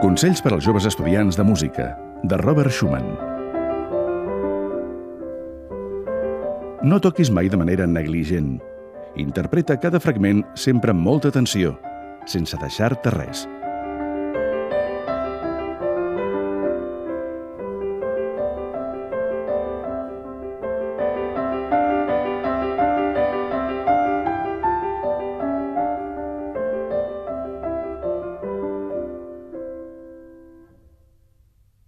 Consells per als joves estudiants de música, de Robert Schumann. No toquis mai de manera negligent. Interpreta cada fragment sempre amb molta atenció, sense deixar-te res.